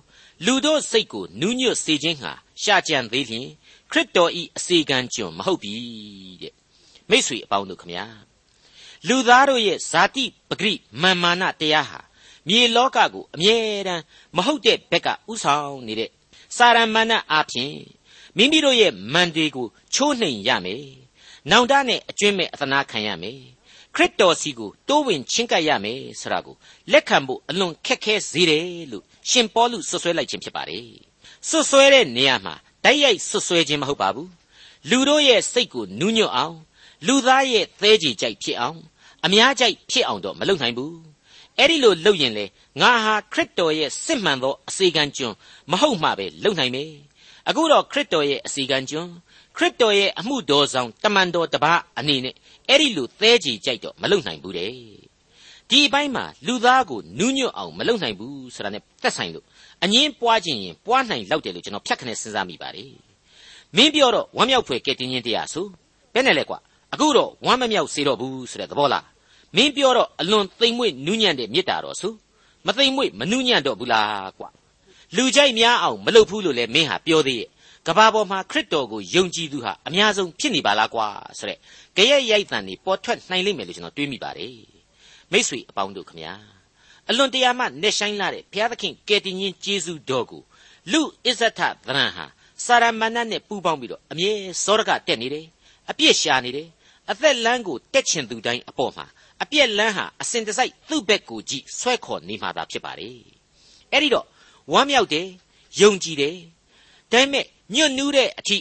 S2: လူတို့စိတ်ကိုနူးညွတ်စေခြင်းဟာရှားကြံသေးလျင် ခရစ်တော်ဤအစီကံကျွန်မဟုတ်ပြီတဲ့မိတ်ဆွေအပေါင်းတို့ခမညာလူသားတို့ရဲ့ဇာတိပဂရိမာမာနတရားဟာမြေလောကကိုအမြဲတမ်းမဟုတ်တဲ့ဘက်ကဥဆောင်နေတဲ့စာရမဏေအဖြစ်မိမိတို့ရဲ့မန်တေကိုချိုးနှိမ်ရမယ်။နောင်တနဲ့အကျွင့်မဲ့အသနာခံရမယ်။ခရစ်တော်စီကိုတိုးဝင်ချင်းကပ်ရမယ်ဆိုတာကိုလက်ခံဖို့အလွန်ခက်ခဲစေတယ်လို့ရှင်ပေါလုဆွဆွဲလိုက်ခြင်းဖြစ်ပါတယ်။ဆွဆွဲတဲ့နေရာမှာ တိုက်ရိုက်ဆွဆွဲခြင်းမဟုတ်ပါဘူး။လူတို့ရဲ့စိတ်ကိုနူးညွတ်အောင်လူသားရဲ့သဲကြီးကြိုက်ဖြစ်အောင်အများကြိုက်ဖြစ်အောင်တော့မလုပ်နိုင်ဘူးအဲ့ဒီလိုလုပ်ရင်လေငါဟာခရစ်တော်ရဲ့စစ်မှန်သောအစီကံကျွန်းမဟုတ်မှပဲလုပ်နိုင်မယ်အခုတော့ခရစ်တော်ရဲ့အစီကံကျွန်းခရစ်တော်ရဲ့အမှုတော်ဆောင်တမန်တော်တပါးအနေနဲ့အဲ့ဒီလိုသဲကြီးကြိုက်တော့မလုပ်နိုင်ဘူးတဲ့ဒီအပိုင်းမှာလူသားကိုနူးညွတ်အောင်မလုပ်နိုင်ဘူးဆိုတာနဲ့သက်ဆိုင်လို့ အငင်းပွားခြင်းရင်ပွားနိုင်လောက်တယ်လို့ကျွန်တော်ဖြတ်ခနဲ့စဉ်းစားမိပါတယ်မင်းပြောတော့ဝမ်းမြောက်ဖွယ်ကဲတင်ခြင်းတရားဆိုဘယ်နဲ့လဲကွာအခုတော့ဝမ်းမမြောက်စေတော့ဘူးဆိုတဲ့သဘောလားမင်းပြောတော့အလွန်သိမ်မွေ့နူးညံ့တဲ့မေတ္တာတော်ဆိုမသိမ်မွေ့မနူးညံ့တော့ဘူးလားကွာလူကြိုက်များအောင်မလုပ်ဘူးလို့လည်းမင်းဟာပြောသေးရဲ့ကဘာပေါ်မှာခရစ်တော်ကိုယုံကြည်သူဟာအများဆုံးဖြစ်နေပါလားကွာဆိုတဲ့ကြရဲ့ရိုက်တန်နေပေါ်ထွက်နိုင်လိမ့်မယ်လို့ကျွန်တော်တွေးမိပါတယ်မိษွေအပေါင်းတို့ခမညာ အလွန်တရာမှနေဆိုင်လာတဲ့ဘုရားသခင်ကယ်တင်ရှင်ယေရှုတော်ကိုလူအစ္ဆထသရံဟာစာရမဏတ်နဲ့ပူးပေါင်းပြီးတော့အမြဲစောရကတက်နေတယ်အပြစ်ရှာနေတယ်အသက်လမ်းကိုတက်ချင်သူတိုင်းအပေါ်မှာအပြက်လန်းဟာအစဉ်တစိုက်သူ့ဘက်ကိုကြည့်ဆွဲခေါ်နေမှသာဖြစ်ပါလေအဲ့ဒီတော့ဝမ်းမြောက်တယ်ယုံကြည်တယ်ဒါပေမဲ့ညွတ်နူးတဲ့အထိ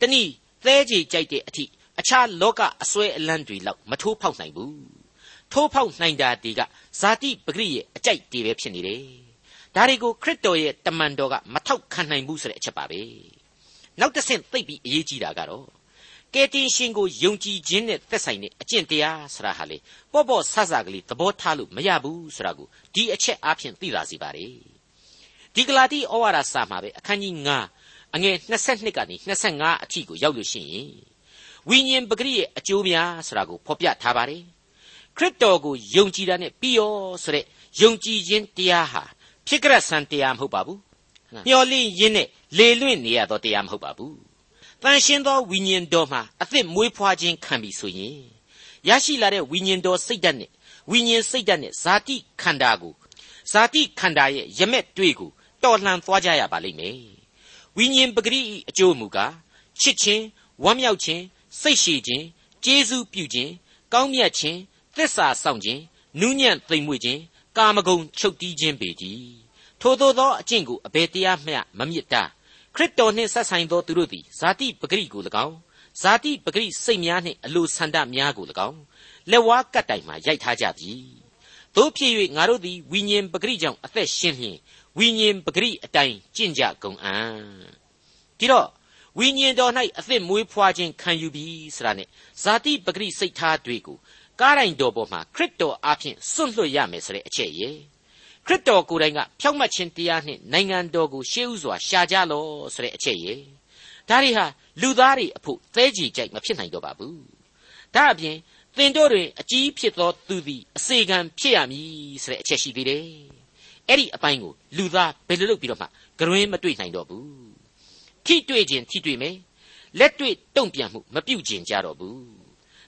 S2: တနည်းသဲကြေကြိုက်တဲ့အထိအခြားလောကအစွဲအလန်းတွေလောက်မထိုးဖောက်နိုင်ဘူး ထိုးဖောက်နိုင်တာဒီကဇာတိပဂရိရဲ့အကြိုက်တွေပဲဖြစ်နေတယ်ဒါတွေကိုခရစ်တော်ရဲ့တမန်တော်ကမထောက်ခံနိုင်ဘူးဆိုတဲ့အချက်ပါပဲနောက်တစ်ဆင့်သိပ်ပြီးအရေးကြီးတာကတော့ကယ်တင်ရှင်ကိုယုံကြည်ခြင်းနဲ့သက်ဆိုင်တဲ့အကျင့်တရားဆရာဟာလေပေါ့ပေါ့ဆဆကလေးသဘောထားလို့မရဘူးဆိုတာကိုဒီအချက်အားဖြင့်သိလာစီပါတယ်ဒီဂလာတိဩဝါဒစာမှာပဲအခန်းကြီး9အငယ်22ကနေ25အထိကိုရောက်လို့ရှိရင်ဝိညာဉ်ပဂရိရဲ့အကျိုးများဆိုတာကိုဖော်ပြထားပါတယ် ခရစ်တော်ကိုယုံကြည်တာနဲ့ပြီးရောဆိုတဲ့ယုံကြည်ခြင်းတရားဟာဖြစ်ကြဆန်တရားမဟုတ်ပါဘူးမျော်လင့်ရင်းနဲ့လေလွင့်နေရသောတရားမဟုတ်ပါဘူးတန်ရှင်းသောဝိညာဉ်တော်မှာအသစ်မွေးဖွားခြင်းခံပြီဆိုရင်ရရှိလာတဲ့ဝိညာဉ်တော်စိတ်ဓာတ်နဲ့ဝိညာဉ်စိတ်ဓာတ်နဲ့ဇာတိခန္ဓာကိုဇာတိခန္ဓာရဲ့ရမက်တွေ့ကိုတော်လှန်သွားကြရပါလိမ့်မယ်ဝိညာဉ်ပဂရိအကျိုးမူကားချစ်ခြင်းဝမ်းမြောက်ခြင်းစိတ်ရှည်ခြင်းကျေးဇူးပြုခြင်းကောင်းမြတ်ခြင်း သစ္စာစောင့်ခြင်းနူးညံ့သိမ်မွေ့ခြင်းကာမဂုဏ်ချုပ်တီးခြင်းပေတည်းထို့သောသောအကျင့်ကိုအဘယ်တရားမျှမမြစ်တာခရစ်တော်နှင့်ဆက်ဆိုင်သောသူတို့သည်ဇာတိပဂရိကို၎င်းဇာတိပဂရိစိတ်များနှင့်အလိုဆန္ဒများကို၎င်းလက်ဝါးကတ်တိုင်မှရိုက်ထားကြပြီတို့ဖြစ်၍ငါတို့သည်ဝိညာဉ်ပဂရိကြောင့်အသက်ရှင်လျင်ဝိညာဉ်ပဂရိအတိုင်းကျင့်ကြကုန်အံ့ဒီတော့ဝိညာဉ်တော်၌အသစ်မွေးဖွားခြင်းခံယူပြီးဆိုတာနဲ့ဇာတိပဂရိစိတ်ထားတွေကို ကားတိုင်းတော်ပေါ်မှာခရစ်တော်အားဖြင့်စွန့်လွတ်ရမယ်ဆိုတဲ့အချက်ရဲ့ခရစ်တော်ကိုယ်တိုင်ကဖြောက်မှတ်ခြင်းတရားနှင့်နိုင်ငံတော်ကိုရှေးဥစွာရှာကြလောဆိုတဲ့အချက်ရဲ့ဒါတွေဟာလူသားတွေအဖို့သဲကြီးကြိုက်မဖြစ်နိုင်တော့ပါဘူးဒါအပြင်သင်တို့တွင်အကြီးဖြစ်သောသူသည်အစေခံဖြစ်ရမည်ဆိုတဲ့အချက်ရှိသေးတယ်အဲ့ဒီအပိုင်းကိုလူသားဘယ်လိုလုပ်ပြီးတော့မှဂရွင်းမတွေ့နိုင်တော့ဘူးထိတွေ့ခြင်းထိတွေ့မယ်လက်တွေ့တုံ့ပြန်မှုမပြုတ်ကျင်ကြတော့ဘူး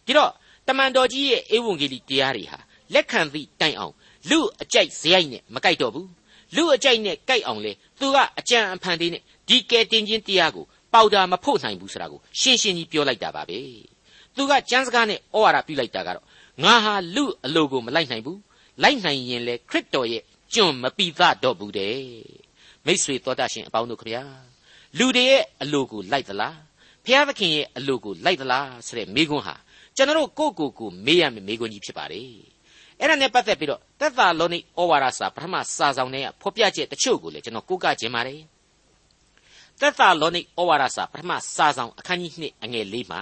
S2: ဒီတော့ တမန်တော်ကြီးရဲ့ဧဝံဂေလိတရားတွေဟာလက်ခံသည့်တိုင်အောင်လူအကြိုက်ဇယိုက်နဲ့မကြိုက်တော့ဘူးလူအကြိုက်နဲ့ကြိုက်အောင်လေသူကအကြံအဖန်သေးနဲ့ဒီကဲတင်ချင်းတရားကိုပေါတာမဖို့နိုင်ဘူးဆိုတာကိုရှင်းရှင်းကြီးပြောလိုက်တာပါပဲသူကကျမ်းစကားနဲ့ဩဝါဒပြုလိုက်တာကတော့ငါဟာလူအလိုကိုမလိုက်နိုင်ဘူးလိုက်နိုင်ရင်လေခရစ်တော်ရဲ့ကျွန်မပိသတော့ဘူးတဲ့မိษွေတော်တတ်ရှင်အပေါင်းတို့ခဗျာလူတွေရဲ့အလိုကိုလိုက်သလားဖျားသခင်ရဲ့အလိုကိုလိုက်သလားဆိုတဲ့မိကွန်းဟာ ကျွန်တော်တို့ကိုယ့်ကိုယ်ကိုမေးရမယ့်မိကွန်းကြီးဖြစ်ပါတယ်အဲ့ဒါနဲ့ပတ်သက်ပြီးတော့သက်သာလောနိဩဝါဒစာပထမစာဆောင်ထဲကဖော်ပြချက်တချို့ကိုလည်းကျွန်တော်ကိုးကားခြင်းပါတယ်သက်သာလောနိဩဝါဒစာပထမစာဆောင်အခန်းကြီး2အငယ်၄မှာ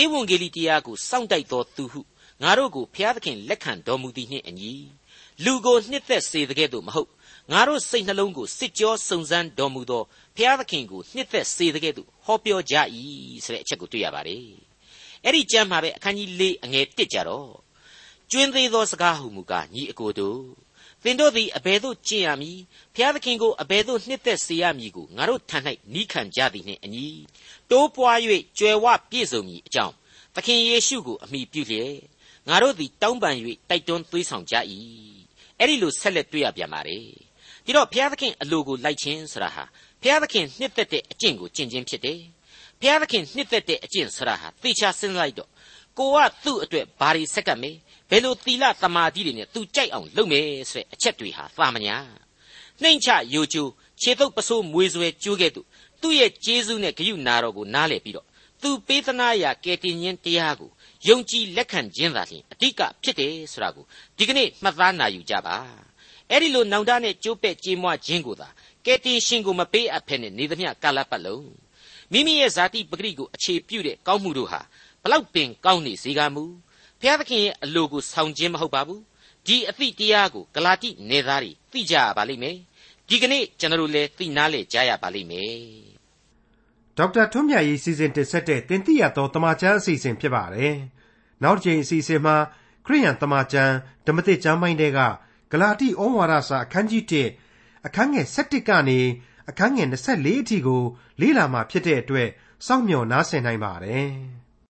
S2: ဧဝံဂေလိတရားကိုစောင့်တိုက်တော်သူဟုငါတို့ကိုဖျားသခင်လက်ခံတော်မူသည်နှင့်အညီလူကိုနှစ်သက်စေတဲ့ကဲ့သို့မဟုတ်ငါတို့စိတ်နှလုံးကိုစစ်ကြောစုံစမ်းတော်မူသောဖျားသခင်ကိုနှစ်သက်စေတဲ့ကဲ့သို့ဟောပြောကြ၏ဆိုတဲ့အချက်ကိုတွေ့ရပါတယ် အဲ့ဒီကျမ်းမှာပဲအခန်းကြီး၄အငယ်၁ကြတော့ကျွင်းသေးသောစကားဟုမူကားညီအကိုတို့သင်တို့သည်အဘယ်သို့ကျင့်ရမည်ဖျားသခင်ကိုအဘယ်သို့နှစ်သက်စေရမည်ကိုငါတို့ထံ၌နီးခံကြသည်နှင့်အညီတိုးပွား၍ကြွယ်ဝပြည့်စုံမည်အကြောင်းသခင်ယေရှုကိုအမိပြုလျက်ငါတို့သည်တောင်းပန်၍တိုက်တွန်းသွေးဆောင်ကြ၏အဲ့ဒီလိုဆက်လက်တွေ့ရပြန်ပါတယ်ဒီတော့ဘုရားသခင်အလိုကိုလိုက်ခြင်းဆိုတာဟာဘုရားသခင်နှစ်သက်တဲ့အကျင့်ကိုကျင့်ခြင်းဖြစ်တယ် ဘုရားသခင်နှစ်သက်တဲ့အကျင့်ဆိုတာဟာသေချာစဉ်းစားလိုက်တော့ကိုကသူ့အတွက်ဘာတွေဆက်ကပ်မေးဘယ်လိုသီလသမာဓိတွေနဲ့သူကြိုက်အောင်လုပ်မယ်ဆိုတဲ့အချက်တွေဟာသာမညာနှိမ့်ချယိုကျိုးခြေတုပ်ပစိုးမွေဆွဲကျိုးခဲ့သူသူ့ရဲ့ကျေးဇူးနဲ့ဂရုနာတော်ကိုနားလည်ပြီးတော့သူပေးသနာရာကယ်တင်ခြင်းတရားကိုယုံကြည်လက်ခံခြင်းသာလျှင်အဓိကဖြစ်တယ်ဆိုတာကိုဒီကနေ့မှတ်သားနိုင်ယူကြပါအဲ့ဒီလိုနောင်တနဲ့ကြိုးပဲ့ကြေးမွားခြင်းကိုသာကယ်တင်ရှင်ကိုမပေးအပ်ဖဲနဲ့နေသမျှကာလပတ်လုံး မိမိရဲ့ဇာတိပဂရိကိုအခြေပြုတဲ့ကောင်းမှုတို့ဟာဘလောက်ပင်ကောင်းနေစေကမူဘုရားသခင်ရဲ့အလိုကိုဆောင်ခြင်းမဟုတ်ပါဘူးဒီအသည့်တရားကိုဂလာတိနေသားတွေသိကြရပါလိမ့်မယ်ဒီကနေ့ကျွန်တော်တို့လည်းသိနာလေကြရပါလိမ့်မယ်
S1: ဒေါက်တာထွန်းမြတ်ရေးစီစဉ်တင်ဆက်တဲ့တင်ပြတော်တမချန်းအစီအစဉ်ဖြစ်ပါတယ်နောက်တစ်ချိန်အစီအစဉ်မှာခရိယန်တမချန်းဓမ္မသစ်ကျမ်းပိုင်းတွေကဂလာတိဩဝါဒစာအခန်းကြီး1အခန်းငယ်7ကနေအခန်းငယ်24အထိကို လေ့လာမှာဖြစ်တဲ့အတွက်စောင့်မျှော်နားဆင်နိုင်ပါတယ်။